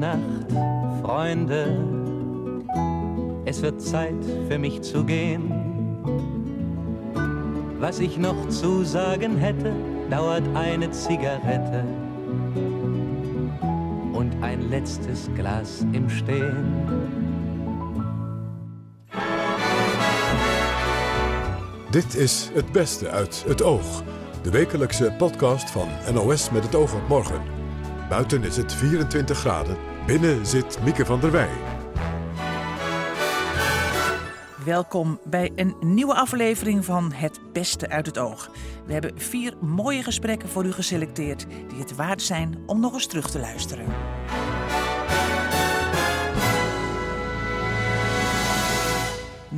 Nacht, Freunde. Es wird Zeit für mich zu gehen. Was ich noch zu sagen hätte, dauert eine Zigarette und ein letztes Glas im Stehen. Dit is Het Beste uit het Oog. De wekelijkse podcast van NOS met het oog op morgen. Buiten is het 24 graden. Binnen zit Mieke van der Wij. Welkom bij een nieuwe aflevering van Het Beste uit het Oog. We hebben vier mooie gesprekken voor u geselecteerd die het waard zijn om nog eens terug te luisteren.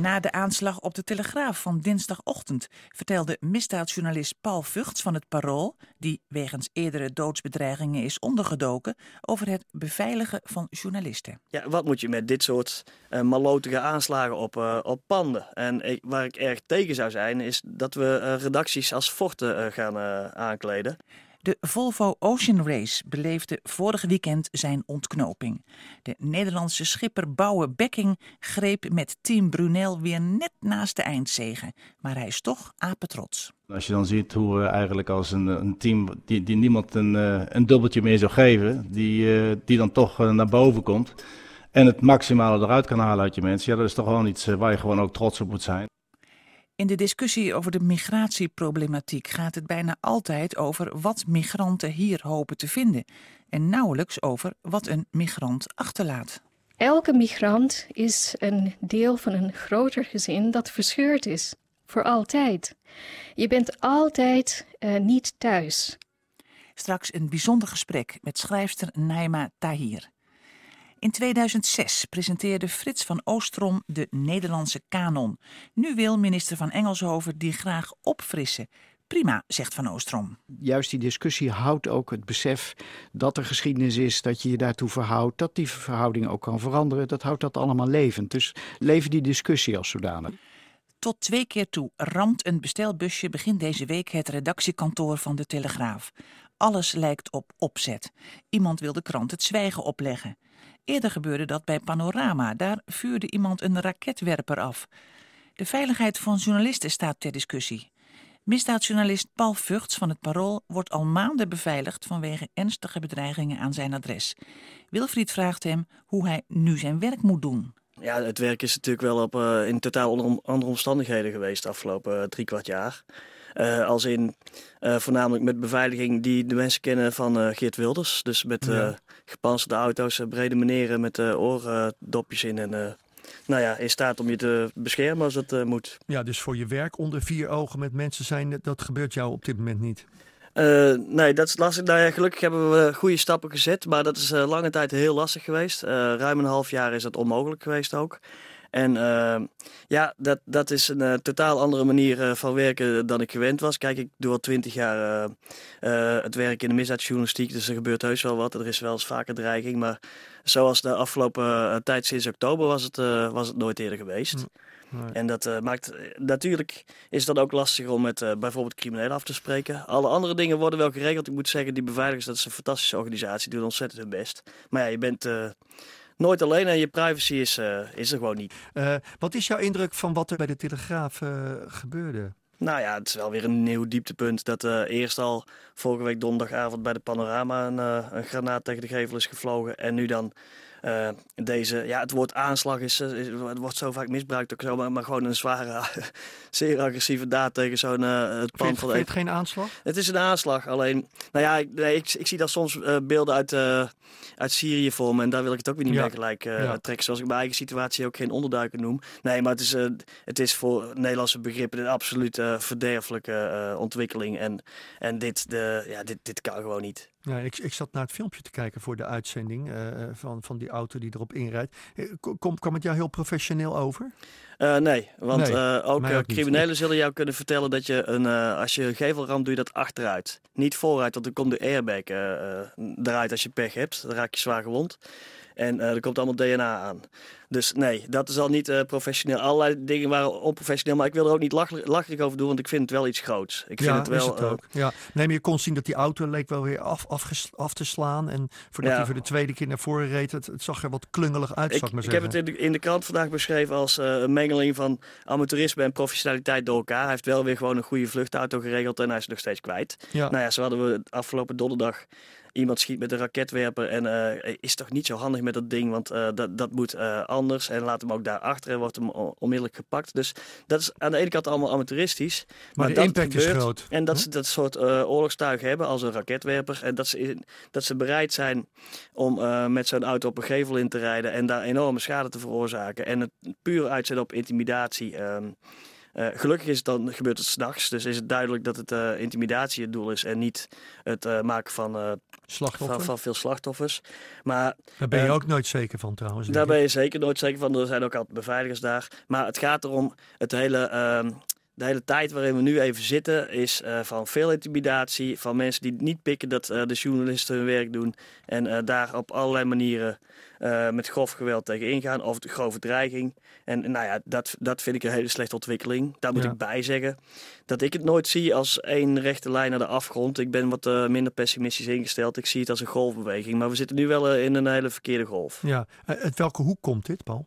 Na de aanslag op de Telegraaf van dinsdagochtend vertelde misdaadjournalist Paul Vugts van het Parool, die wegens eerdere doodsbedreigingen is ondergedoken, over het beveiligen van journalisten. Ja, wat moet je met dit soort uh, malotige aanslagen op, uh, op panden? En waar ik erg tegen zou zijn, is dat we uh, redacties als forten gaan aankleden. De Volvo Ocean Race beleefde vorig weekend zijn ontknoping. De Nederlandse schipper Bouwe Bekking greep met team Brunel weer net naast de eindzegen. Maar hij is toch apetrots. Als je dan ziet hoe we eigenlijk als een, een team die, die niemand een, een dubbeltje meer zou geven, die, die dan toch naar boven komt en het maximale eruit kan halen uit je mensen. Ja, dat is toch gewoon iets waar je gewoon ook trots op moet zijn. In de discussie over de migratieproblematiek gaat het bijna altijd over wat migranten hier hopen te vinden en nauwelijks over wat een migrant achterlaat. Elke migrant is een deel van een groter gezin dat verscheurd is, voor altijd. Je bent altijd uh, niet thuis. Straks een bijzonder gesprek met schrijfster Naima Tahir. In 2006 presenteerde Frits van Oostrom de Nederlandse kanon. Nu wil minister van Engelshoven die graag opfrissen. Prima, zegt Van Oostrom. Juist die discussie houdt ook het besef dat er geschiedenis is, dat je je daartoe verhoudt, dat die verhouding ook kan veranderen. Dat houdt dat allemaal levend. Dus leven die discussie als zodanig. Tot twee keer toe ramt een bestelbusje begin deze week het redactiekantoor van de Telegraaf. Alles lijkt op opzet. Iemand wil de krant het zwijgen opleggen. Eerder gebeurde dat bij Panorama. Daar vuurde iemand een raketwerper af. De veiligheid van journalisten staat ter discussie. Misdaadjournalist Paul Vugts van het Parool wordt al maanden beveiligd vanwege ernstige bedreigingen aan zijn adres. Wilfried vraagt hem hoe hij nu zijn werk moet doen. Ja, het werk is natuurlijk wel op, uh, in totaal onder andere omstandigheden geweest de afgelopen uh, drie kwart jaar. Uh, als in uh, voornamelijk met beveiliging die de mensen kennen van uh, Geert Wilders. Dus met ja. gepanzerde auto's, brede meneren met oordopjes in. En nou ja, in staat om je te beschermen als het moet. Ja, dus voor je werk onder vier ogen met mensen zijn, dat gebeurt jou op dit moment niet? Uh, nee, dat is lastig. Nou ja, gelukkig hebben we goede stappen gezet, maar dat is uh, lange tijd heel lastig geweest. Uh, ruim een half jaar is dat onmogelijk geweest ook. En ja, dat, dat is een totaal andere manier van werken dan ik gewend was. Kijk, ik doe al twintig jaar het werk in de misdaadjournalistiek, dus er gebeurt heus wel wat. Er is wel eens vaker dreiging, maar zoals de afgelopen tijd sinds oktober was het, was het nooit eerder geweest. Mm. Nee. En dat uh, maakt natuurlijk is dat ook lastiger om met uh, bijvoorbeeld criminelen af te spreken. Alle andere dingen worden wel geregeld. Ik moet zeggen, die beveiligers, dat is een fantastische organisatie, die doen ontzettend hun best. Maar ja, je bent uh, nooit alleen en je privacy is, is er gewoon niet. wat is jouw indruk van wat er bij de Telegraaf gebeurde? Nou ja, het is wel weer een nieuw dieptepunt. Dat uh, eerst al vorige week donderdagavond bij de Panorama een, uh, een granaat tegen de gevel is gevlogen. En nu dan uh, deze, ja, het woord aanslag is, is, het wordt zo vaak misbruikt ook zo, maar, maar gewoon een zware, zeer agressieve daad tegen zo'n uh, het pand. Vind het geen aanslag? Het is een aanslag, alleen, nou ja, ik, nee, ik, ik zie daar soms uh, beelden uit, uit Syrië voor me en daar wil ik het ook weer niet ja. meer gelijk ja. trekken, zoals ik mijn eigen situatie ook geen onderduiker noem. Nee, maar het is, het is voor Nederlandse begrippen een absoluut verderfelijke ontwikkeling en, en dit, de, ja, dit, dit kan gewoon niet. Ja, ik, ik zat naar het filmpje te kijken voor de uitzending uh, van, van die auto die erop inrijdt. Kom, kwam het jou heel professioneel over? Uh, nee, want nee, uh, ook, ook criminelen zullen jou kunnen vertellen dat je een, als je een gevel ramt, doe je dat achteruit. Niet vooruit, want dan komt de airbag eruit als je pech hebt. Dan raak je zwaar gewond. En er komt allemaal DNA aan. Dus nee, dat is al niet uh, professioneel. Allerlei dingen waren onprofessioneel, maar ik wil er ook niet lacherig over doen, want ik vind het wel iets groots. Ik vind ja, het wel. Het ook. Ja, nee, maar je kon zien dat die auto leek wel weer af, af, af te slaan. En voordat hij voor de tweede keer naar voren reed, het, het zag er wat klungelig uit. Ik, ik, ik heb het in de, in de krant vandaag beschreven als uh, een mengeling van amateurisme en professionaliteit door elkaar. Hij heeft wel weer gewoon een goede vluchtauto geregeld en hij is nog steeds kwijt. Ja. Nou ja, zo hadden we afgelopen donderdag iemand schiet met een raketwerper en uh, is toch niet zo handig met dat ding, want uh, dat, dat moet uh, anders. En laat hem ook daar achter en wordt hem onmiddellijk gepakt. Dus dat is aan de ene kant allemaal amateuristisch. Maar, maar de dat impact gebeurt, is groot. En dat hm? ze dat soort oorlogstuig hebben als een raketwerper. En dat ze, dat ze bereid zijn om met zo'n auto op een gevel in te rijden en daar enorme schade te veroorzaken. En het puur uitzetten op intimidatie. Ehm, uh, gelukkig is het dan, gebeurt het s'nachts, dus is het duidelijk dat het uh, intimidatie het doel is en niet het uh, maken van, van, van, veel slachtoffers. Maar, daar ben je ook nooit zeker van trouwens. Daar ben je zeker nooit zeker van. Er zijn ook altijd beveiligers daar. Maar het gaat erom het hele ehm, de hele tijd waarin we nu even zitten is uh, van veel intimidatie. Van mensen die niet pikken dat uh, de journalisten hun werk doen. En uh, daar op allerlei manieren met grof geweld tegen ingaan. Of de grove dreiging. En nou ja, dat, dat vind ik een hele slechte ontwikkeling. Daar moet ik bij zeggen dat ik het nooit zie als één rechte lijn naar de afgrond. Ik ben wat minder pessimistisch ingesteld. Ik zie het als een golfbeweging. Maar we zitten nu wel in een hele verkeerde golf. Ja, uit welke hoek komt dit, Paul?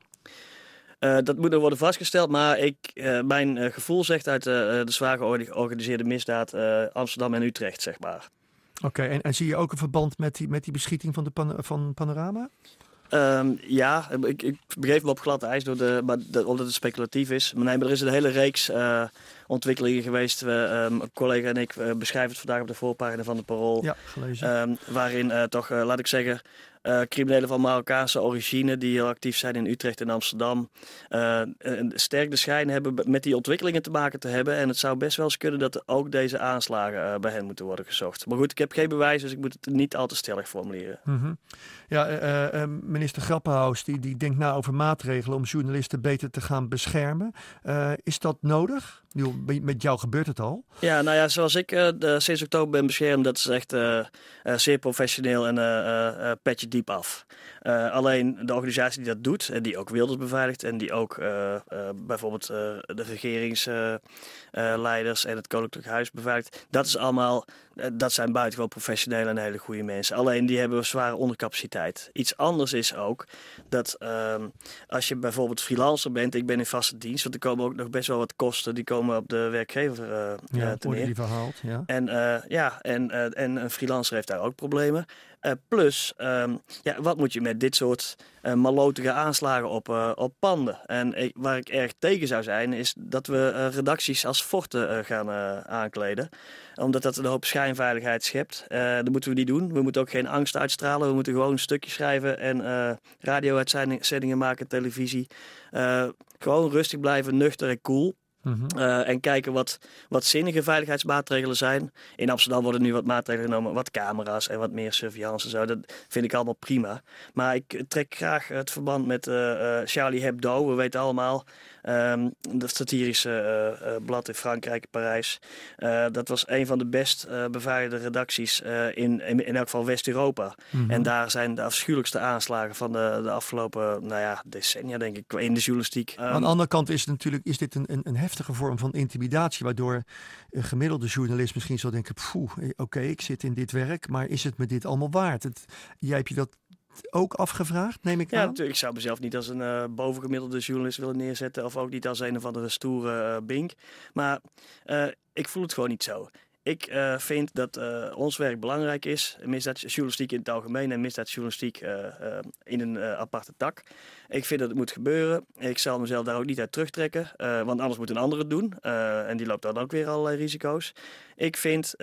Uh, dat moet nog worden vastgesteld, maar ik, uh, mijn uh, gevoel zegt uit de zwaar georganiseerde misdaad Amsterdam en Utrecht, zeg maar. Oké, en, en, zie je ook een verband met die, met die beschieting van, de pan, van Panorama? Um, ja, ik, ik begeef me op glad ijs door de, maar omdat het speculatief is. Maar nee, maar er is een hele reeks ontwikkelingen geweest. We, um, een collega en ik beschrijven het vandaag op de voorpagina van de Parool. Ja, gelezen. Um, waarin toch, laat ik zeggen, uh, criminelen van Marokkaanse origine die heel actief zijn in Utrecht en Amsterdam. Uh, sterk de schijn hebben met die ontwikkelingen te maken te hebben. En het zou best wel eens kunnen dat ook deze aanslagen uh, bij hen moeten worden gezocht. Maar goed, ik heb geen bewijs, dus ik moet het niet al te stellig formuleren. -hmm. Ja, minister Grappenhaus die, die denkt na over maatregelen om journalisten beter te gaan beschermen. is dat nodig? Met jou gebeurt het al? Ja, nou ja, zoals ik de, sinds oktober ben beschermd, dat is echt zeer professioneel en petje diep af. Uh, alleen de organisatie die dat doet en die ook Wilders beveiligt en die ook uh, uh, bijvoorbeeld de regeringsleiders en het Koninklijk Huis beveiligt, dat is allemaal, dat zijn buitengewoon professionele en hele goede mensen. Alleen die hebben zware ondercapaciteit. Iets anders is ook dat ehm, als je bijvoorbeeld freelancer bent, ik ben in vaste dienst, want er komen ook nog best wel wat kosten, die komen op de werkgever ja, te neer. die verhaald, ja. En, ja, en, en een freelancer heeft daar ook problemen. Uh, plus, um, ja, wat moet je met dit soort uh, malotige aanslagen op, uh, op panden? En ik, waar ik erg tegen zou zijn, is dat we redacties als forten gaan aankleden. Omdat dat een hoop schijnveiligheid schept. dat moeten we niet doen. We moeten ook geen angst uitstralen. We moeten gewoon een stukje schrijven en radio-uitzendingen maken, televisie. gewoon rustig blijven, nuchter en cool. Mhm. Eh, en kijken wat, wat zinnige veiligheidsmaatregelen zijn. In Amsterdam worden nu wat maatregelen genomen, wat camera's en wat meer surveillance en zo. Dat vind ik allemaal prima. Maar ik trek graag het verband met uh, Charlie Hebdo. We weten allemaal Um, dat satirische uh, uh, blad in Frankrijk, Parijs. Uh, dat was een van de best beveiligde redacties in, in, in, elk geval West-Europa. Mm -hmm. En daar zijn de afschuwelijkste aanslagen van de, de afgelopen nou ja, decennia, denk ik, in de journalistiek. Um, aan de andere kant is, het natuurlijk, is dit een, een, een heftige vorm van intimidatie, waardoor een gemiddelde journalist misschien zal denken: oké, okay, ik zit in dit werk, maar is het me dit allemaal waard? Het, jij hebt je dat ook afgevraagd, neem ik ja, aan? natuurlijk. Ik zou mezelf niet als een uh, bovengemiddelde journalist willen neerzetten. Of ook niet als een of andere stoere uh, bink. Maar uh, ik voel het gewoon niet zo. Ik uh, vind dat uh, ons werk belangrijk is. Misdaadjournalistiek in het algemeen en misdaadjournalistiek uh, in een aparte tak. Ik vind dat het moet gebeuren. Ik zal mezelf daar ook niet uit terugtrekken. want anders moet een ander het doen. en die loopt dan ook weer allerlei risico's. Ik vind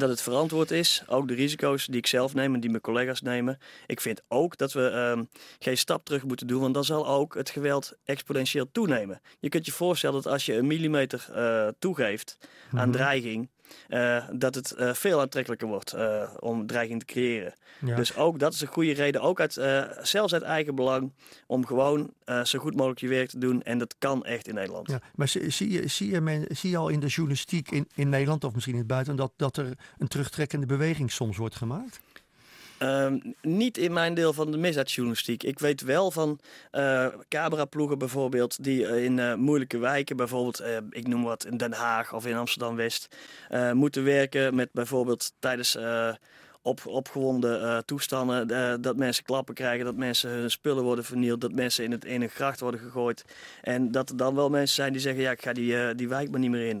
dat het verantwoord is. Ook de risico's die ik zelf neem en die mijn collega's nemen. Ik vind ook dat we um, geen stap terug moeten doen, want dan zal ook het geweld exponentieel toenemen. Je kunt je voorstellen dat als je een millimeter uh, toegeeft aan mhm. dreiging, uh, dat het uh, veel aantrekkelijker wordt uh, om dreiging te creëren. Ja. Dus ook dat is een goede reden, ook uit, zelfs uit eigen belang, om gewoon zo goed mogelijk je werk te doen. En dat kan echt in Nederland. Ja, maar zie, zie, je, zie, je men, zie je al in de journalistiek in, in Nederland of misschien in het buitenland dat, dat er een terugtrekkende beweging soms wordt gemaakt? Ehm, niet in mijn deel van de misdaadjournalistiek. Ik weet wel van uh, cameraploegen bijvoorbeeld, die eh, in uh, moeilijke wijken, bijvoorbeeld, ik noem wat, in Den Haag of in Amsterdam-West, moeten werken met bijvoorbeeld tijdens op, opgewonden uh, toestanden. Uh, dat mensen klappen krijgen, dat mensen hun spullen worden vernield, dat mensen in, het, in een gracht worden gegooid. En dat er dan wel mensen zijn die zeggen: Ja, ik ga die, uh, die wijk maar niet meer in.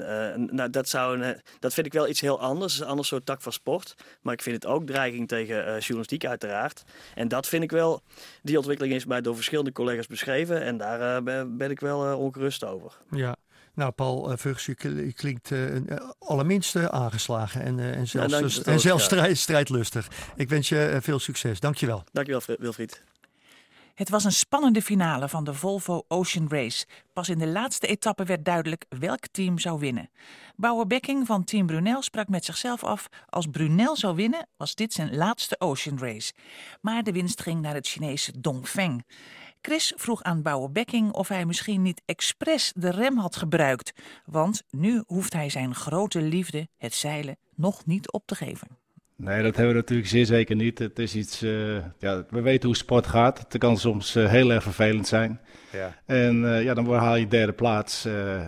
nou, dat, zou een, dat vind ik wel iets heel anders. een ander soort tak van sport. Maar ik vind het ook dreiging tegen journalistiek, uiteraard. En dat vind ik wel, die ontwikkeling is mij door verschillende collega's beschreven. En daar ben ik wel ongerust over. Ja, nou, Paul uh, Vugs, je klinkt uh, allerminste aangeslagen en, uh, en zelfs, en zelfs strijd, strijdlustig. Ik wens je veel succes. Dankjewel. Dankjewel, Wilfried. Het was een spannende finale van de Volvo Ocean Race. Pas in de laatste etappe werd duidelijk welk team zou winnen. Bouwer Bekking van Team Brunel sprak met zichzelf af: als Brunel zou winnen, was dit zijn laatste Ocean Race. Maar de winst ging naar het Chinese Dongfeng. Chris vroeg aan Bouwer Bekking of hij misschien niet expres de rem had gebruikt. Want nu hoeft hij zijn grote liefde, het zeilen, nog niet op te geven. Nee, dat hebben we natuurlijk zeer zeker niet. Het is iets, uh, ja, we weten hoe sport gaat. Het kan soms uh, heel erg vervelend zijn. Ja. En uh, ja, dan haal je derde plaats.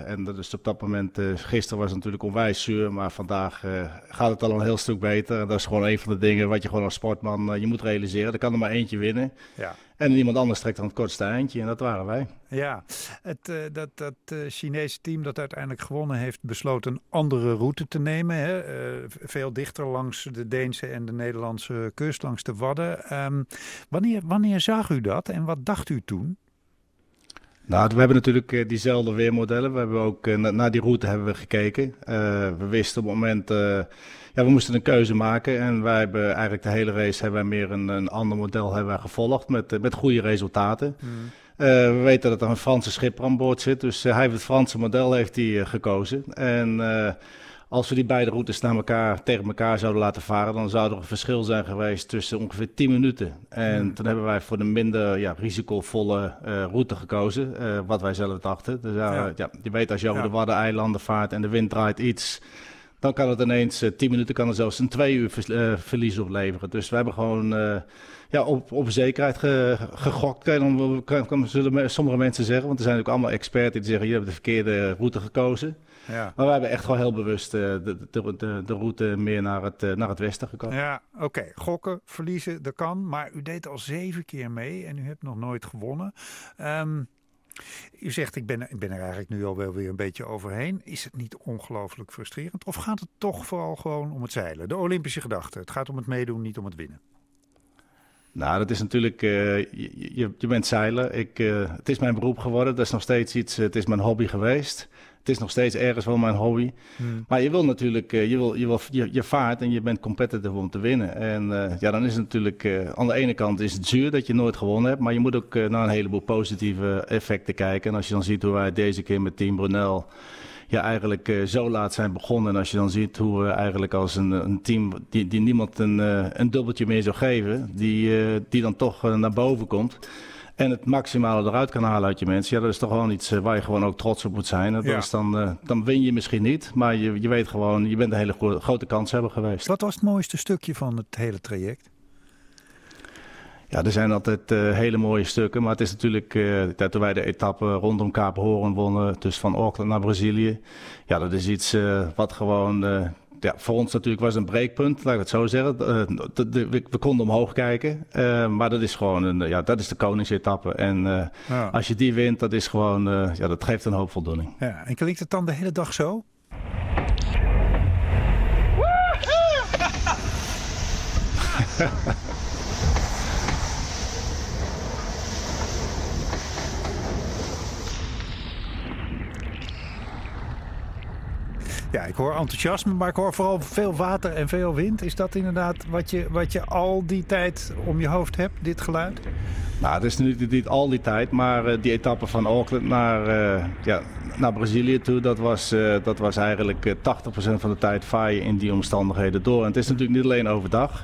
en dat is op dat moment, gisteren was het natuurlijk onwijs zuur, maar vandaag gaat het al een heel stuk beter. En dat is gewoon een van de dingen wat je gewoon als sportman je moet realiseren. Er kan er maar eentje winnen. Ja. En iemand anders trekt dan het kortste eindje en dat waren wij. Ja, het, uh, dat, dat uh, Chinese team dat uiteindelijk gewonnen heeft besloten een andere route te nemen. Hè? Uh, veel dichter langs de Deense en de Nederlandse kust, langs de Wadden. Um, wanneer, wanneer zag u dat en wat dacht u toen? Nou, we hebben natuurlijk diezelfde weermodellen. We hebben ook naar die route hebben we gekeken. we wisten op het moment ja, we moesten een keuze maken en wij hebben eigenlijk de hele race hebben wij meer een, een ander model hebben wij gevolgd met, eh, met goede resultaten. Mm. Uh, we weten dat er een Franse schipper aan boord zit, dus uh, hij heeft het Franse model heeft hij, gekozen. En als we die beide routes naar elkaar, tegen elkaar zouden laten varen, dan zou er een verschil zijn geweest tussen ongeveer 10 minuten. En mm. toen hebben wij voor de minder ja, risicovolle route gekozen, wat wij zelf dachten. Dus, ja. ja. je weet als je over ja. de Waddeneilanden vaart en de wind draait iets, dan kan het ineens, uh, 10 minuten kan er zelfs een twee uur uh, verlies opleveren. Dus we hebben gewoon uh, ja, op, op zekerheid ge, gegokt, kan, kan, kan, zullen sommige mensen zeggen. Want er zijn ook allemaal experten die zeggen, je hebt de verkeerde route gekozen. Ja. Maar we hebben echt gewoon heel bewust de, de, de, de, route meer naar het, naar het westen gekozen. Ja, oké. Gokken, verliezen, dat kan. Maar u deed al zeven keer mee en u hebt nog nooit gewonnen. Um, u zegt, ik ben, ben er eigenlijk nu al wel weer een beetje overheen. Is het niet ongelooflijk frustrerend? Of gaat het toch vooral gewoon om het zeilen? De Olympische gedachte. Het gaat om het meedoen, niet om het winnen. Nou, dat is natuurlijk, uh, je, je, bent zeilen. Ik, uh, het is mijn beroep geworden. Dat is nog steeds iets, het is mijn hobby geweest het is nog steeds ergens wel mijn hobby. Hmm. Maar je wil natuurlijk, uh, je, wil, je, wil, je, je, vaart en je bent competitive om te winnen. En ja, dan is het natuurlijk, aan de ene kant is het zuur dat je nooit gewonnen hebt. Maar je moet ook naar een heleboel positieve effecten kijken. En als je dan ziet hoe wij deze keer met Team Brunel ja, eigenlijk zo laat zijn begonnen. En als je dan ziet hoe we eigenlijk als een, een team die, die niemand een, een dubbeltje meer zou geven, die, die dan toch naar boven komt. En het maximale eruit kan halen uit je mensen. Ja, dat is toch gewoon iets eh, waar je gewoon ook trots op moet zijn. Dat is dan, dan win je misschien niet, maar je, je weet gewoon, je bent een hele grote kans hebben geweest. Wat was het mooiste stukje van het hele traject? Ja, er zijn altijd uh, hele mooie stukken. Maar het is natuurlijk, uh, toen wij de etappe rondom Kaap Horen wonnen, dus van Auckland naar Brazilië. Ja, dat is iets uh, wat gewoon ja, voor ons natuurlijk was een breekpunt, laat ik het zo zeggen. Uh, de, de, we, we, konden omhoog kijken, uh, maar dat is gewoon een, ja, dat is de koningsetappe. En uh, ja. als je die wint, dat is gewoon, ja, dat geeft een hoop voldoening. Ja, en klinkt het dan de hele dag zo? Ja, ik hoor enthousiasme, maar ik hoor vooral veel water en veel wind. Is dat inderdaad wat je, wat je al die tijd om je hoofd hebt, dit geluid? Nou, dat is niet, niet al die tijd, maar uh, die etappe van Auckland naar, uh, ja, naar Brazilië toe, dat was, uh, dat was eigenlijk 80% van de tijd vaar je in die omstandigheden door. En het is natuurlijk niet alleen overdag.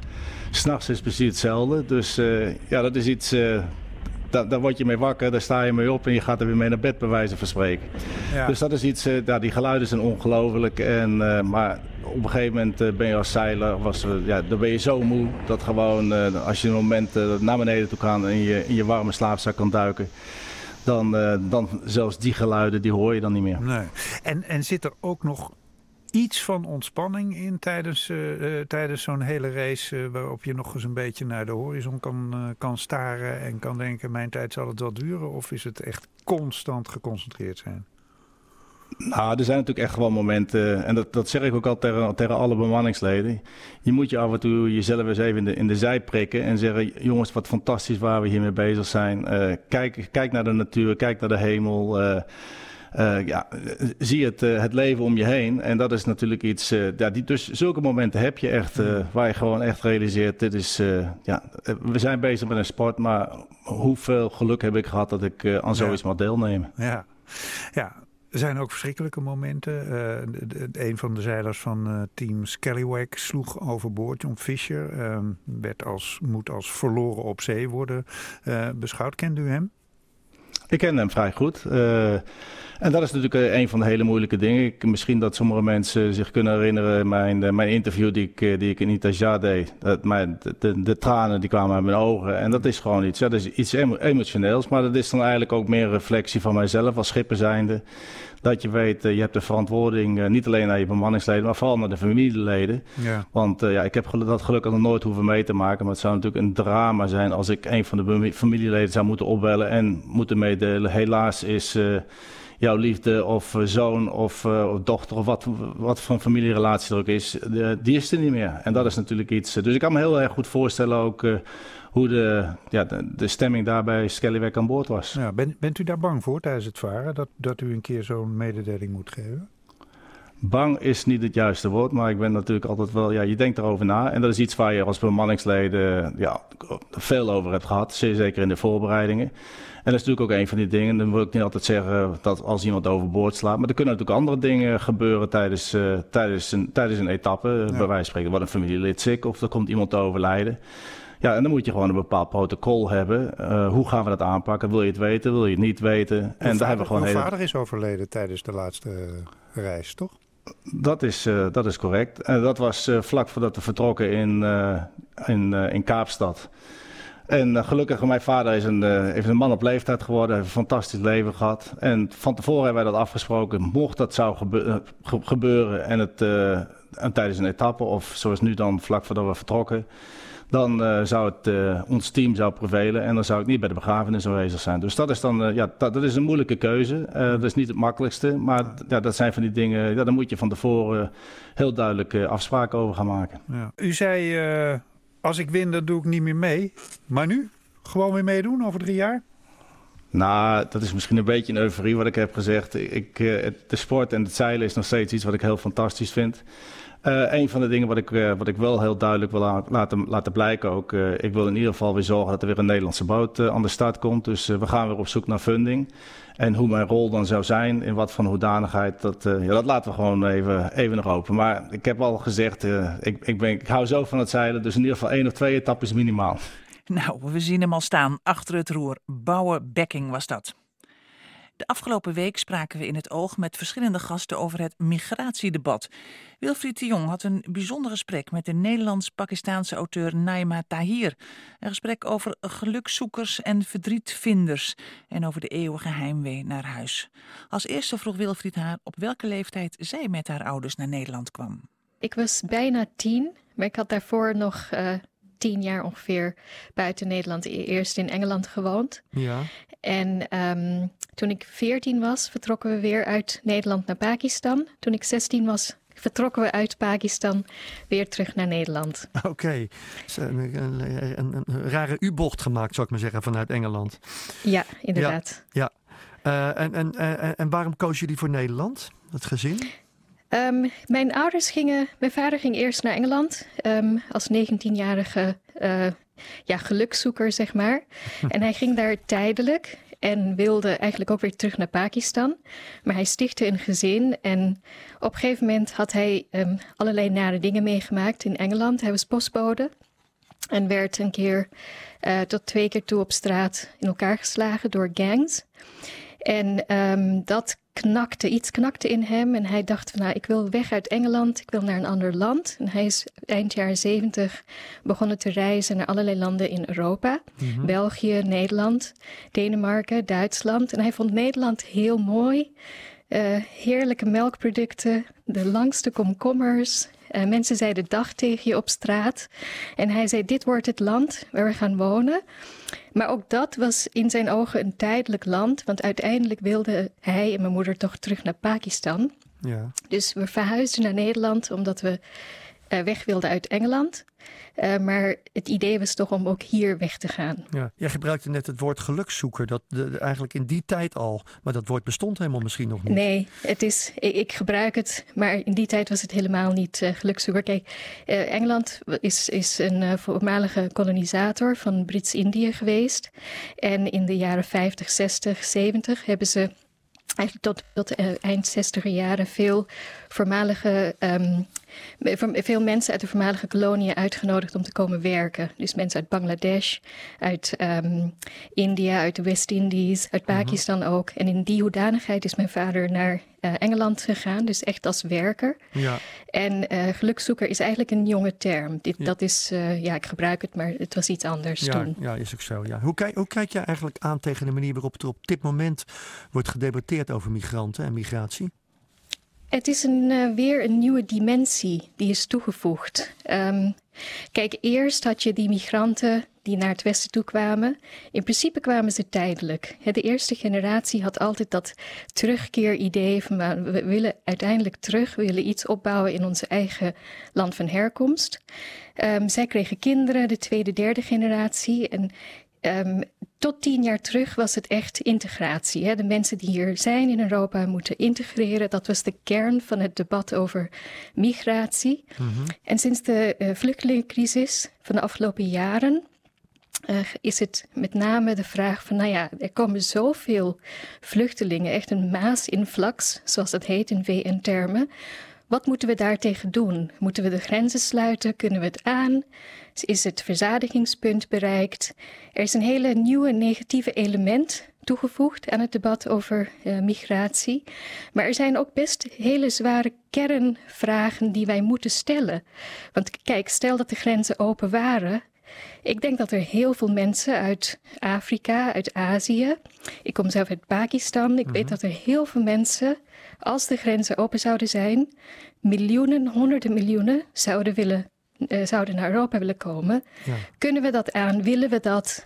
S'nachts is precies hetzelfde. Dus ja, dat is iets daar, daar word je mee wakker, daar sta je mee op en je gaat er weer mee naar bed, bij wijze van spreken. Ja. Dus dat is iets, uh, ja, die geluiden zijn ongelooflijk. En, uh, maar op een gegeven moment uh, ben je als zeiler, was, ja, dan ben je zo moe dat gewoon als je een moment naar beneden toe kan en je in je warme slaapzak kan duiken. Dan, dan zelfs die geluiden, die hoor je dan niet meer. Nee. En, en zit er ook nog iets van ontspanning in tijdens, uh, uh, tijdens zo'n hele race. Uh, waarop je nog eens een beetje naar de horizon kan, kan staren en kan denken: mijn tijd zal het wel duren? Of is het echt constant geconcentreerd zijn? Nou, er zijn natuurlijk echt gewoon momenten, en dat, dat zeg ik ook al tegen, tegen alle bemanningsleden. Je moet je af en toe jezelf eens even in de, in de zij prikken en zeggen: jongens, wat fantastisch waar we hiermee bezig zijn. kijk, kijk naar de natuur, kijk naar de hemel. Uh, ja, zie het, uh, het leven om je heen. En dat is natuurlijk iets. Uh, ja, die, dus zulke momenten heb je echt. waar je gewoon echt realiseert. Dit is. ja, we zijn bezig met een sport. Maar hoeveel geluk heb ik gehad dat ik aan zoiets ja. mag deelnemen? Ja, ja. Er zijn ook verschrikkelijke momenten. De, de, een van de zeilers van team Scallywag sloeg overboord. John Fisher werd als, moet als verloren op zee worden beschouwd. Kent u hem? Ik ken hem vrij goed. En dat is natuurlijk een van de hele moeilijke dingen. Ik, misschien dat sommige mensen zich kunnen herinneren mijn, mijn interview die ik, die ik in Itaja deed. Dat mijn, de, de, de, tranen die kwamen uit mijn ogen. En dat is gewoon iets, dat is iets emotioneels. Maar dat is dan eigenlijk ook meer een reflectie van mijzelf als schipper zijnde. Dat je weet, je hebt de verantwoording niet alleen naar je bemanningsleden, maar vooral naar de familieleden. Ja. Want uh, ja, ik heb dat gelukkig nog nooit hoeven mee te maken. Maar het zou natuurlijk een drama zijn als ik een van de familieleden zou moeten opbellen en moeten meedelen. Helaas is uh, jouw liefde of zoon of, uh, of, dochter of wat, wat voor een familierelatie er ook is, de, die is er niet meer. En dat is natuurlijk iets. Dus ik kan me heel erg goed voorstellen ook hoe de, ja, de, de, stemming daar bij Skellyweg aan boord was. Ja, ben, bent u daar bang voor tijdens het varen, dat, dat u een keer zo'n mededeling moet geven? Bang is niet het juiste woord, maar ik ben natuurlijk altijd wel, ja, je denkt erover na. En dat is iets waar je als bemanningsleden ja, veel over hebt gehad, zeer zeker in de voorbereidingen. En dat is natuurlijk ook een van die dingen. Dan wil ik niet altijd zeggen dat als iemand overboord slaat. Maar er kunnen natuurlijk andere dingen gebeuren tijdens, uh, tijdens, een, tijdens een etappe. Ja. Bij wijze van spreken wordt een familielid ziek of er komt iemand te overlijden. Ja, en dan moet je gewoon een bepaald protocol hebben. Uh, hoe gaan we dat aanpakken? Wil je het weten? Wil je het niet weten? En vader, daar hebben we gewoon uw hele... vader is overleden tijdens de laatste reis, toch? Dat is, uh, dat is correct. En dat was vlak voordat we vertrokken in, in, in Kaapstad. En gelukkig, mijn vader is een, heeft een man op leeftijd geworden, heeft een fantastisch leven gehad. En van tevoren hebben wij dat afgesproken. Mocht dat zou gebe gebeuren en het en tijdens een etappe, of zoals nu dan vlak voordat we vertrokken, dan zou het, ons team zou prevelen en dan zou ik niet bij de begrafenis aanwezig zijn. Dus dat is dan, ja, dat, dat, is een moeilijke keuze. dat is niet het makkelijkste, maar ja, dat zijn van die dingen, ja, daar moet je van tevoren heel duidelijk afspraken over gaan maken. Ja. U zei, als ik win, dan doe ik niet meer mee. Maar nu? Gewoon weer meedoen over drie jaar? Nou, dat is misschien een beetje een euforie wat ik heb gezegd. Ik, de sport en het zeilen is nog steeds iets wat ik heel fantastisch vind. Uh, een van de dingen wat ik, uh, wat ik wel heel duidelijk wil laten, laten blijken ook. Uh, ik wil in ieder geval weer zorgen dat er weer een Nederlandse boot aan de start komt. Dus we gaan weer op zoek naar funding. En hoe mijn rol dan zou zijn, in wat van hoedanigheid, dat, ja, dat laten we gewoon even, even nog open. Maar ik heb al gezegd, ik, ik, ben, ik hou zo van het zeilen. Dus in ieder geval één of twee etappes minimaal. Nou, we zien hem al staan achter het roer. Bouwen Bekking was dat. De afgelopen week spraken we in het oog met verschillende gasten over het migratiedebat. Wilfried de Jong had een bijzonder gesprek met de Nederlands-Pakistaanse auteur Naima Tahir. Een gesprek over gelukzoekers en verdrietvinders en over de eeuwige heimwee naar huis. Als eerste vroeg Wilfried haar op welke leeftijd zij met haar ouders naar Nederland kwam. Ik was bijna tien, maar ik had daarvoor nog uh, tien jaar ongeveer buiten Nederland, eerst in Engeland gewoond. Ja. En um, toen ik 14 was, vertrokken we weer uit Nederland naar Pakistan. Toen ik 16 was, vertrokken we uit Pakistan weer terug naar Nederland. Oké, okay. een, een, een, een, rare U-bocht gemaakt, zou ik maar zeggen, vanuit Engeland. Ja, inderdaad. Ja, ja. Uh, en, en, en, en waarom koos jullie voor Nederland, het gezin? Um, mijn ouders gingen, mijn vader ging eerst naar Engeland um, als 19-jarige uh, ja, gelukzoeker, zeg maar. en hij ging daar tijdelijk en wilde eigenlijk ook weer terug naar Pakistan. Maar hij stichtte een gezin en op een gegeven moment had hij um, allerlei nare dingen meegemaakt in Engeland. Hij was postbode. En werd een keer uh, tot twee keer toe op straat in elkaar geslagen door gangs. En um, dat knakte, iets knakte in hem. En hij dacht van, nou, ik wil weg uit Engeland, ik wil naar een ander land. En hij is eind jaren zeventig begonnen te reizen naar allerlei landen in Europa. Mm -hmm. België, Nederland, Denemarken, Duitsland. En hij vond Nederland heel mooi. Uh, heerlijke melkproducten, de langste komkommers. Uh, mensen zeiden dag tegen je op straat. En hij zei: Dit wordt het land waar we gaan wonen. Maar ook dat was in zijn ogen een tijdelijk land, want uiteindelijk wilden hij en mijn moeder toch terug naar Pakistan. Ja. Dus we verhuisden naar Nederland omdat we weg wilden uit Engeland. Uh, maar het idee was toch om ook hier weg te gaan. Ja. Jij gebruikte net het woord gelukszoeker. Dat de, de, eigenlijk in die tijd al. Maar dat woord bestond helemaal misschien nog niet. Nee, het is, ik, ik gebruik het. Maar in die tijd was het helemaal niet uh, gelukszoeker. Kijk, uh, Engeland is, is een voormalige kolonisator van Brits-Indië geweest. En in de jaren 50, 60, 70 hebben ze eigenlijk tot, tot eind 60 jaren veel voormalige um, veel mensen uit de voormalige koloniën uitgenodigd om te komen werken. Dus mensen uit Bangladesh, uit um, India, uit de West-Indies, uit mhm. Pakistan ook. En in die hoedanigheid is mijn vader naar uh, Engeland gegaan, dus echt als werker. Ja. En uh, gelukzoeker is eigenlijk een jonge term. Dit, ja. Dat is, uh, ja, ik gebruik het, maar het was iets anders ja, toen. Ja, is ook zo. Ja. Hoe, kijk, hoe kijk je eigenlijk aan tegen de manier waarop er op dit moment wordt gedebatteerd over migranten en migratie? Het is een, uh, weer een nieuwe dimensie die is toegevoegd. Um, kijk, eerst had je die migranten die naar het westen toe kwamen. In principe kwamen ze tijdelijk. De eerste generatie had altijd dat terugkeeridee van we willen uiteindelijk terug, we willen iets opbouwen in onze eigen land van herkomst. Um, zij kregen kinderen, de tweede, derde generatie. En Um, tot tien jaar terug was het echt integratie. Hè? De mensen die hier zijn in Europa moeten integreren. Dat was de kern van het debat over migratie. Mm -hmm. En sinds de uh, vluchtelingencrisis van de afgelopen jaren uh, is het met name de vraag van, nou ja, er komen zoveel vluchtelingen, echt een maasinflux, zoals dat heet in VN-termen. Wat moeten we daartegen doen? Moeten we de grenzen sluiten? Kunnen we het aan? Is het verzadigingspunt bereikt? Er is een hele nieuwe negatieve element toegevoegd aan het debat over uh, migratie. Maar er zijn ook best hele zware kernvragen die wij moeten stellen. Want kijk, stel dat de grenzen open waren. Ik denk dat er heel veel mensen uit Afrika, uit Azië. Ik kom zelf uit Pakistan. Ik weet dat er heel veel mensen, als de grenzen open zouden zijn, miljoenen, honderden miljoenen zouden willen uh, zouden naar Europa willen komen. Ja. Kunnen we dat aan? Willen we dat?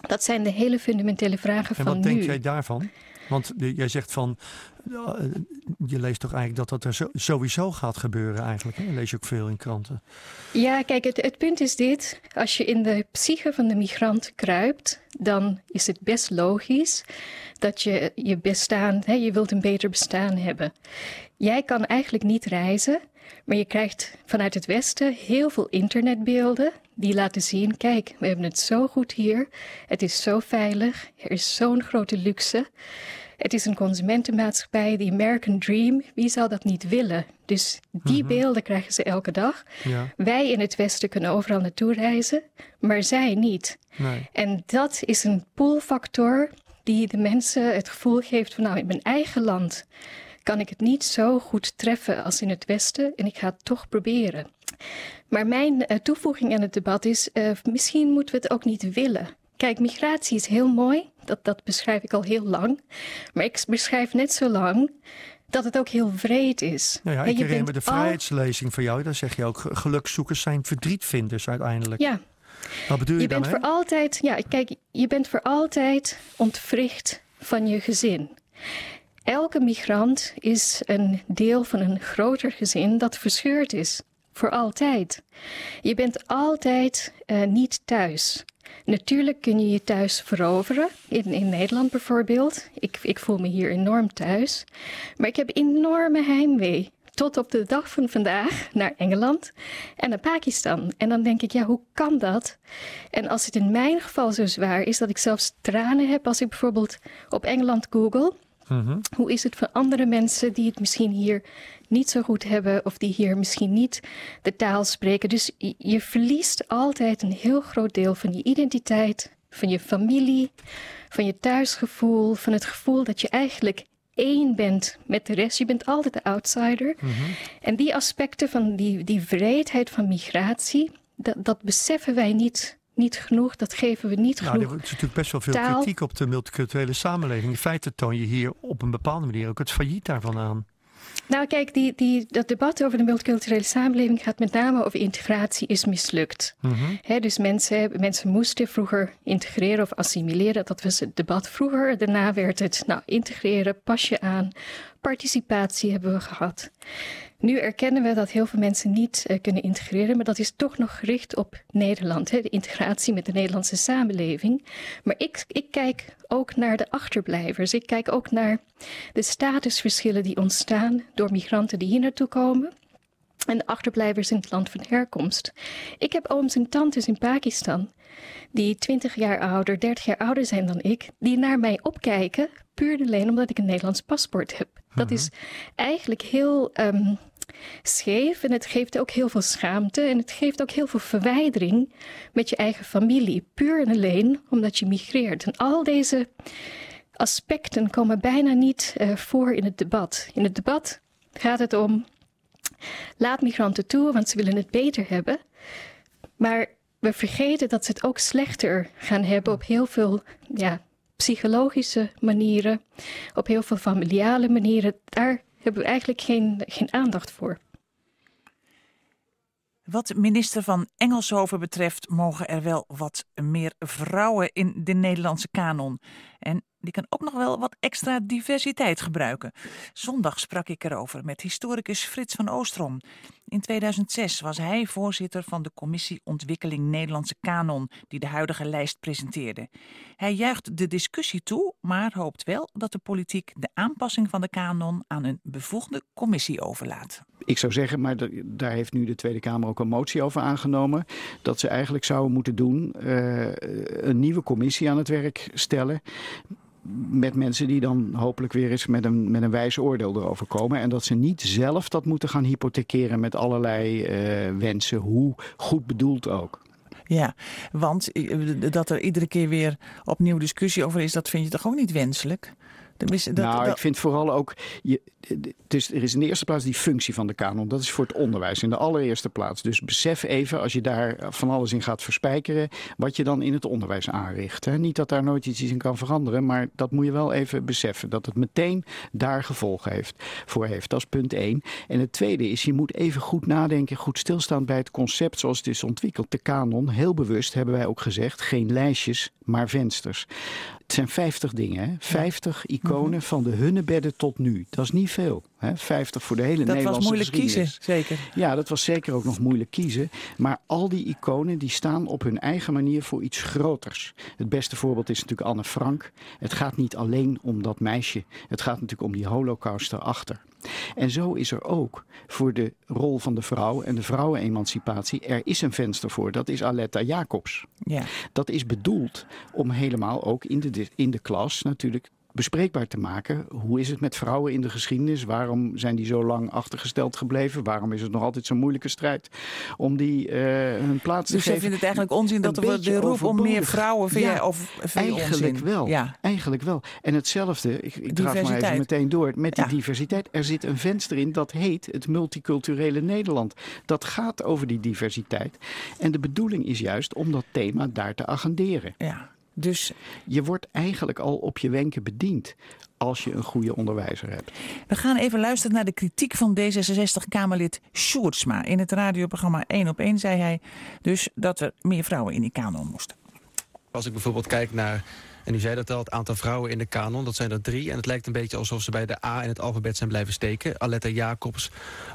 Dat zijn de hele fundamentele vragen en van nu. En wat denk jij daarvan? Want jij zegt van, uh, je leest toch eigenlijk dat dat er sowieso gaat gebeuren eigenlijk. Hè? lees je ook veel in kranten. Ja, kijk, het, het, punt is dit. Als je in de psyche van de migrant kruipt, dan is het best logisch dat je je bestaan, hè, je wilt een beter bestaan hebben. Jij kan eigenlijk niet reizen, maar je krijgt vanuit het Westen heel veel internetbeelden die laten zien: kijk, we hebben het zo goed hier. Het is zo veilig. Er is zo'n grote luxe. Het is een consumentenmaatschappij, de American Dream. Wie zou dat niet willen? Dus die mm -hmm. beelden krijgen ze elke dag. Ja. Wij in het Westen kunnen overal naartoe reizen, maar zij niet. Nee. En dat is een poolfactor die de mensen het gevoel geeft van nou in mijn eigen land kan ik het niet zo goed treffen als in het Westen en ik ga het toch proberen. Maar mijn uh, toevoeging aan het debat is, uh, misschien moeten we het ook niet willen. Kijk, migratie is heel mooi, dat, dat beschrijf ik al heel lang. Maar ik beschrijf net zo lang dat het ook heel vreed is. Nou ja, ik herinner me de vrijheidslezing van jou. Daar zeg je ook, gelukzoekers zijn verdrietvinders uiteindelijk. Ja. Wat bedoel je, je bent voor altijd, ja, kijk, je bent voor altijd ontwricht van je gezin. Elke migrant is een deel van een groter gezin dat verscheurd is. Voor altijd. Je bent altijd uh, niet thuis. Natuurlijk kun je je thuis veroveren. In, in Nederland bijvoorbeeld. Ik, ik voel me hier enorm thuis. Maar ik heb enorme heimwee tot op de dag van vandaag naar Engeland en naar Pakistan. En dan denk ik, ja, hoe kan dat? En als het in mijn geval zo zwaar is dat ik zelfs tranen heb als ik bijvoorbeeld op Engeland google, Mhm. Hoe is het voor andere mensen die het misschien hier niet zo goed hebben of die hier misschien niet de taal spreken? Dus je verliest altijd een heel groot deel van je identiteit, van je familie, van je thuisgevoel, van het gevoel dat je eigenlijk één bent met de rest. Je bent altijd de outsider. Mhm. En die aspecten van die, die vreedheid van migratie, dat, dat beseffen wij niet niet genoeg, dat geven we niet nou, genoeg. Er is natuurlijk best wel veel kritiek op de multiculturele samenleving. In feite toon je hier op een bepaalde manier ook het failliet daarvan aan. Nou, kijk, die, die, dat debat over de multiculturele samenleving gaat met name over integratie is mislukt. Mhm. dus mensen, mensen moesten vroeger integreren of assimileren. Dat was het debat vroeger. Daarna werd het, nou, integreren, pas je aan. Participatie hebben we gehad. Nu erkennen we dat heel veel mensen niet uh, kunnen integreren, maar dat is toch nog gericht op Nederland, hè, de integratie met de Nederlandse samenleving. Maar ik, ik kijk ook naar de achterblijvers. Ik kijk ook naar de statusverschillen die ontstaan door migranten die hier naartoe komen. En de achterblijvers in het land van herkomst. Ik heb ooms en tantes in Pakistan die 20 jaar ouder, 30 jaar ouder zijn dan ik, die naar mij opkijken, puur alleen omdat ik een Nederlands paspoort heb. Dat is eigenlijk heel ehm, scheef en het geeft ook heel veel schaamte en het geeft ook heel veel verwijdering met je eigen familie, puur en alleen omdat je migreert. En al deze aspecten komen bijna niet uh, voor in het debat. In het debat gaat het om laat migranten toe, want ze willen het beter hebben. Maar we vergeten dat ze het ook slechter gaan hebben op heel veel ja, psychologische manieren, op heel veel familiale manieren. Daar hebben we eigenlijk geen, geen aandacht voor. Wat minister van Engelshoven betreft mogen er wel wat meer vrouwen in de Nederlandse kanon. En die kan ook nog wel wat extra diversiteit gebruiken. Zondag sprak ik erover met historicus Frits van Oostrom. In 2006 was hij voorzitter van de commissie Ontwikkeling Nederlandse Kanon, die de huidige lijst presenteerde. Hij juicht de discussie toe, maar hoopt wel dat de politiek de aanpassing van de kanon aan een bevoegde commissie overlaat. Ik zou zeggen, maar daar heeft nu de Tweede Kamer ook een motie over aangenomen, dat ze eigenlijk zouden moeten doen uh, een nieuwe commissie aan het werk stellen met mensen die dan hopelijk weer eens met een, met een wijs oordeel erover komen. En dat ze niet zelf dat moeten gaan hypothekeren met allerlei uh, wensen, hoe goed bedoeld ook. Ja, want eh, dat er iedere keer weer opnieuw discussie over is, dat vind je toch ook niet wenselijk? Dat, nou, ik vind vooral ook. Je, dus er is in de eerste plaats die functie van de kanon. Dat is voor het onderwijs in de allereerste plaats. Dus besef even, als je daar van alles in gaat verspijkeren, wat je dan in het onderwijs aanricht. Hè? Niet dat daar nooit iets in kan veranderen, maar dat moet je wel even beseffen. Dat het meteen daar gevolgen heeft, voor heeft. Dat is punt één. En het tweede is, je moet even goed nadenken, goed stilstaan bij het concept zoals het is ontwikkeld. De kanon, heel bewust hebben wij ook gezegd, geen lijstjes, maar vensters. Het zijn 50 dingen, hè? 50 iconen mhm. van de hunnebedden tot nu. Dat is niet veel. Hè? 50 voor de hele dat Nederlandse Dat was moeilijk kiezen, zeker. Ja, dat was zeker ook nog moeilijk kiezen. Maar al die iconen die staan op hun eigen manier voor iets groters. Het beste voorbeeld is natuurlijk Anne Frank. Het gaat niet alleen om dat meisje. Het gaat natuurlijk om die holocaust erachter. En zo is er ook voor de rol van de vrouw en de vrouwenemancipatie, er is een venster voor. Dat is Aletta Jacobs. Ja. Dat is bedoeld om helemaal ook in de, in de klas natuurlijk bespreekbaar te maken. Hoe is het met vrouwen in de geschiedenis? Waarom zijn die zo lang achtergesteld gebleven? Waarom is het nog altijd zo'n moeilijke strijd om die uh, hun plaats dus te geven? Dus je vindt het eigenlijk onzin dat er de roep om meer vrouwen vind ja, of eigenlijk wel. Ja. Eigenlijk wel. En hetzelfde, ik, ik draag maar even meteen door, met die diversiteit. Er zit een venster in dat heet het multiculturele Nederland. Dat gaat over die diversiteit. En de bedoeling is juist om dat thema daar te agenderen. Ja. Dus je wordt eigenlijk al op je wenken bediend als je een goede onderwijzer hebt. We gaan even luisteren naar de kritiek van D66-Kamerlid Sjoerdsma. In het radioprogramma 1 op 1 zei hij dus dat er meer vrouwen in die kanon moesten. Als ik bijvoorbeeld kijk naar, en u zei dat al, het aantal vrouwen in de kanon, dat zijn er drie. En het lijkt een beetje alsof ze bij de A in het alfabet zijn blijven steken. Aletta Jacobs,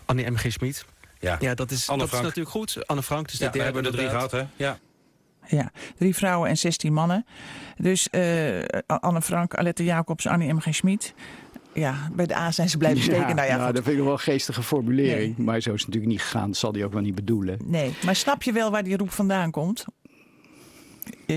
Annie M. G. Smit. Ja, ja dat, is, dat is natuurlijk goed. Anne Frank, dus ja, de derde. We hebben er drie gehad, hè? Ja. Ja, drie vrouwen en 16 mannen. Dus uh, Anne Frank, Alette Jacobs, Annie M. G. Schmid. Ja, bij de A zijn ze blijven steken. Ja, nou ja, nou, dat vind ik wel een geestige formulering. Maar zo is het natuurlijk niet gegaan. Dat zal hij ook wel niet bedoelen. Nee, maar snap je wel waar die roep vandaan komt?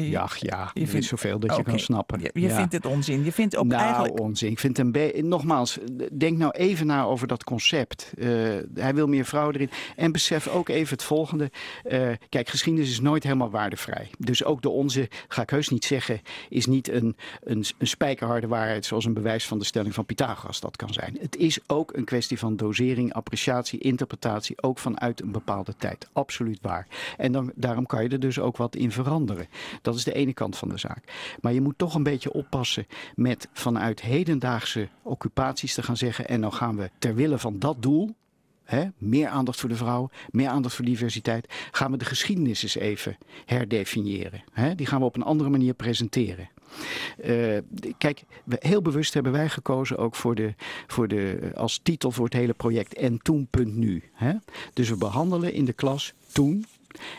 Je, ja, ja, je vindt zoveel dat je kan snappen. Je, je vindt het onzin. Je vindt ook nou, eigenlijk... onzin. Ik vind een Nogmaals, denk nou even na over dat concept. Uh, hij wil meer vrouwen erin. En besef ook even het volgende. Uh, kijk, geschiedenis is nooit helemaal waardevrij. Dus ook de onze, ga ik heus niet zeggen, is niet een, een, een spijkerharde waarheid zoals een bewijs van de stelling van Pythagoras dat kan zijn. Het is ook een kwestie van dosering, appreciatie, interpretatie, ook vanuit een bepaalde tijd. Absoluut waar. En dan, daarom kan je er dus ook wat in veranderen. Dat is de ene kant van de zaak. Maar je moet toch een beetje oppassen met vanuit hedendaagse occupaties te gaan zeggen. En dan gaan we ter wille van dat doel, meer aandacht voor de vrouw, meer aandacht voor diversiteit. Gaan we de geschiedenis eens even herdefiniëren. He, die gaan we op een andere manier presenteren. Uh, kijk, heel bewust hebben wij gekozen ook voor de, voor de, als titel voor het hele project en toen.nu. Dus we behandelen in de klas toen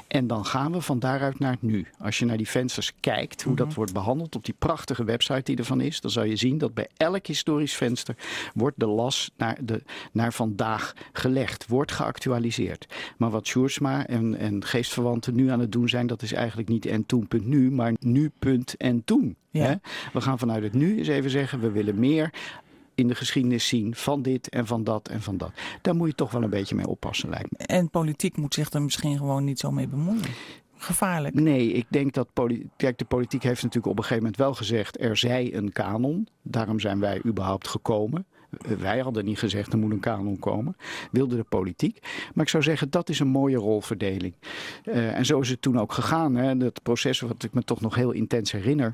en dan gaan we van daaruit naar het nu. Als je naar die vensters kijkt, hoe dat mhm. wordt behandeld op die prachtige website die ervan is, dan zal je zien dat bij elk historisch venster wordt de las naar, de, naar vandaag gelegd, wordt geactualiseerd. Maar wat Sjoerdsma en, en geestverwanten nu aan het doen zijn, dat is eigenlijk niet en toen.nu, maar nu en toen. Ja. We gaan vanuit het nu eens even zeggen, we willen meer in de geschiedenis zien van dit en van dat en van dat. Daar moet je toch wel een beetje mee oppassen, lijkt me. En politiek moet zich er misschien gewoon niet zo mee bemoeien. Gevaarlijk. Nee, ik denk dat kijk, de politiek heeft natuurlijk op een gegeven moment wel gezegd: er zij een kanon. Daarom zijn wij überhaupt gekomen. Wij hadden niet gezegd er moet een kanon komen. Wilde de politiek. Maar ik zou zeggen dat is een mooie rolverdeling. Uh, en zo is het toen ook gegaan. Hè. Dat proces wat ik me toch nog heel intens herinner.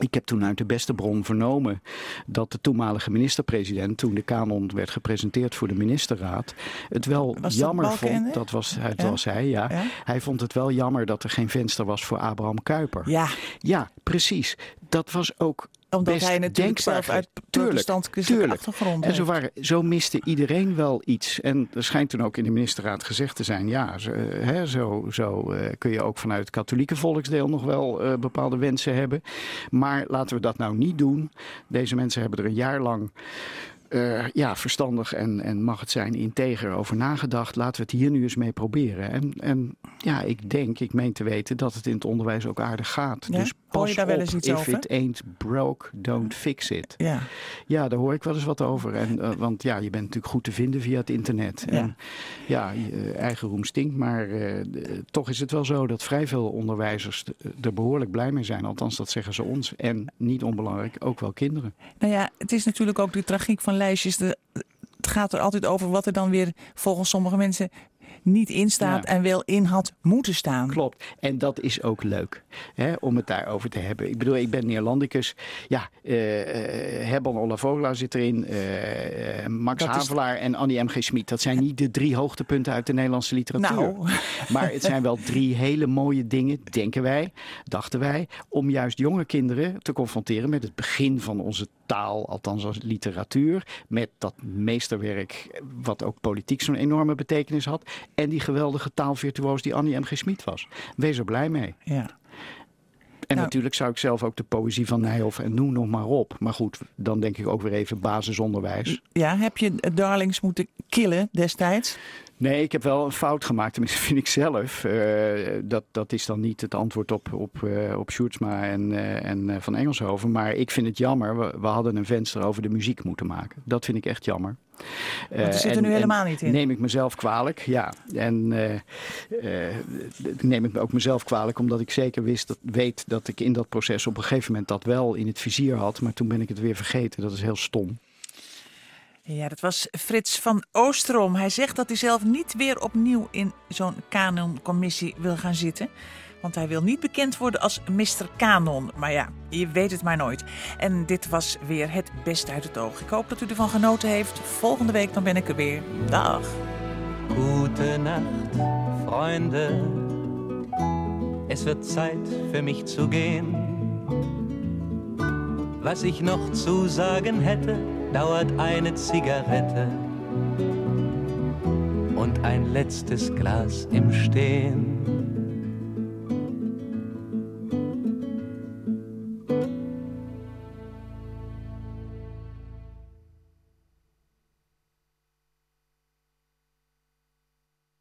Ik heb toen uit de beste bron vernomen dat de toenmalige minister-president, toen de kanon werd gepresenteerd voor de ministerraad, het wel jammer vond. Dat was, het was hij, ja. Hij vond het wel jammer dat er geen venster was voor Abraham Kuyper. Ja, ja precies. Dat was ook omdat hij natuurlijk zelf uit protestantse achtergrond En zo, waren, zo miste iedereen wel iets. En er schijnt toen ook in de ministerraad gezegd te zijn... ja, zo, eh, hè, zo, zo uh, kun je ook vanuit het katholieke volksdeel nog wel uh, bepaalde wensen hebben. Maar laten we dat nou niet doen. Deze mensen hebben er een jaar lang uh, ja, verstandig en, en mag het zijn integer over nagedacht. Laten we het hier nu eens mee proberen. En, en ja, ik denk, ik meen te weten dat het in het onderwijs ook aardig gaat. Ja? Dus pas je daar wel eens iets if over? it ain't broke, don't fix it. Ja, ja daar hoor ik wel eens wat over. En, uh, want ja, je bent natuurlijk goed te vinden via het internet. Ja. En ja, je eigen roem stinkt. Maar uh, toch is het wel zo dat vrij veel onderwijzers er behoorlijk blij mee zijn. Althans, dat zeggen ze ons. En niet onbelangrijk, ook wel kinderen. Nou ja, het is natuurlijk ook de tragiek van lijstjes. De, het gaat er altijd over wat er dan weer volgens sommige mensen niet in staat en wel in had moeten staan. Klopt. En dat is ook leuk hè, om het daarover te hebben. Ik bedoel, ik ben Neerlandicus. Ja, uh, Herman Ola zit erin. Uh, Max dat Havelaar en Annie M.G. Schmid. Dat zijn niet de drie hoogtepunten uit de Nederlandse literatuur. Nou. Maar het zijn wel drie hele mooie dingen, denken wij, dachten wij, om juist jonge kinderen te confronteren met het begin van onze taal, althans als literatuur, met dat meesterwerk, wat ook politiek zo'n enorme betekenis had. En die geweldige taalvirtuoos die Annie M. G. Smit was. Wees er blij mee. Ja. En nou. natuurlijk zou ik zelf ook de poëzie van Nijhoff en noem nog maar op. Maar goed, dan denk ik ook weer even basisonderwijs. Ja, heb je Darlings moeten killen destijds? Nee, ik heb wel een fout gemaakt, tenminste vind ik zelf. Uh, dat, dat is dan niet het antwoord op, op, uh, op Sjoerdsma en, uh, en Van Engelshoven. Maar ik vind het jammer, we, we, hadden een venster over de muziek moeten maken. Dat vind ik echt jammer. Want er zit er nu helemaal niet in. Neem ik mezelf kwalijk, ja. En neem ik ook mezelf kwalijk, omdat ik zeker wist dat, weet dat ik in dat proces op een gegeven moment dat wel in het vizier had. Maar toen ben ik het weer vergeten. Dat is heel stom. Ja, dat was Frits van Oosterom. Hij zegt dat hij zelf niet weer opnieuw in zo'n kanoncommissie wil gaan zitten. Want hij wil niet bekend worden als Mr. Kanon. Maar ja, je weet het maar nooit. En dit was weer het beste uit het oog. Ik hoop dat u ervan genoten heeft. Volgende week dan ben ik er weer. Dag. Nacht, Freunde. Es wird Zeit für mich zu gehen. Was ich noch zu sagen hätte dauert eine Zigarette und ein letztes Glas im Stehen.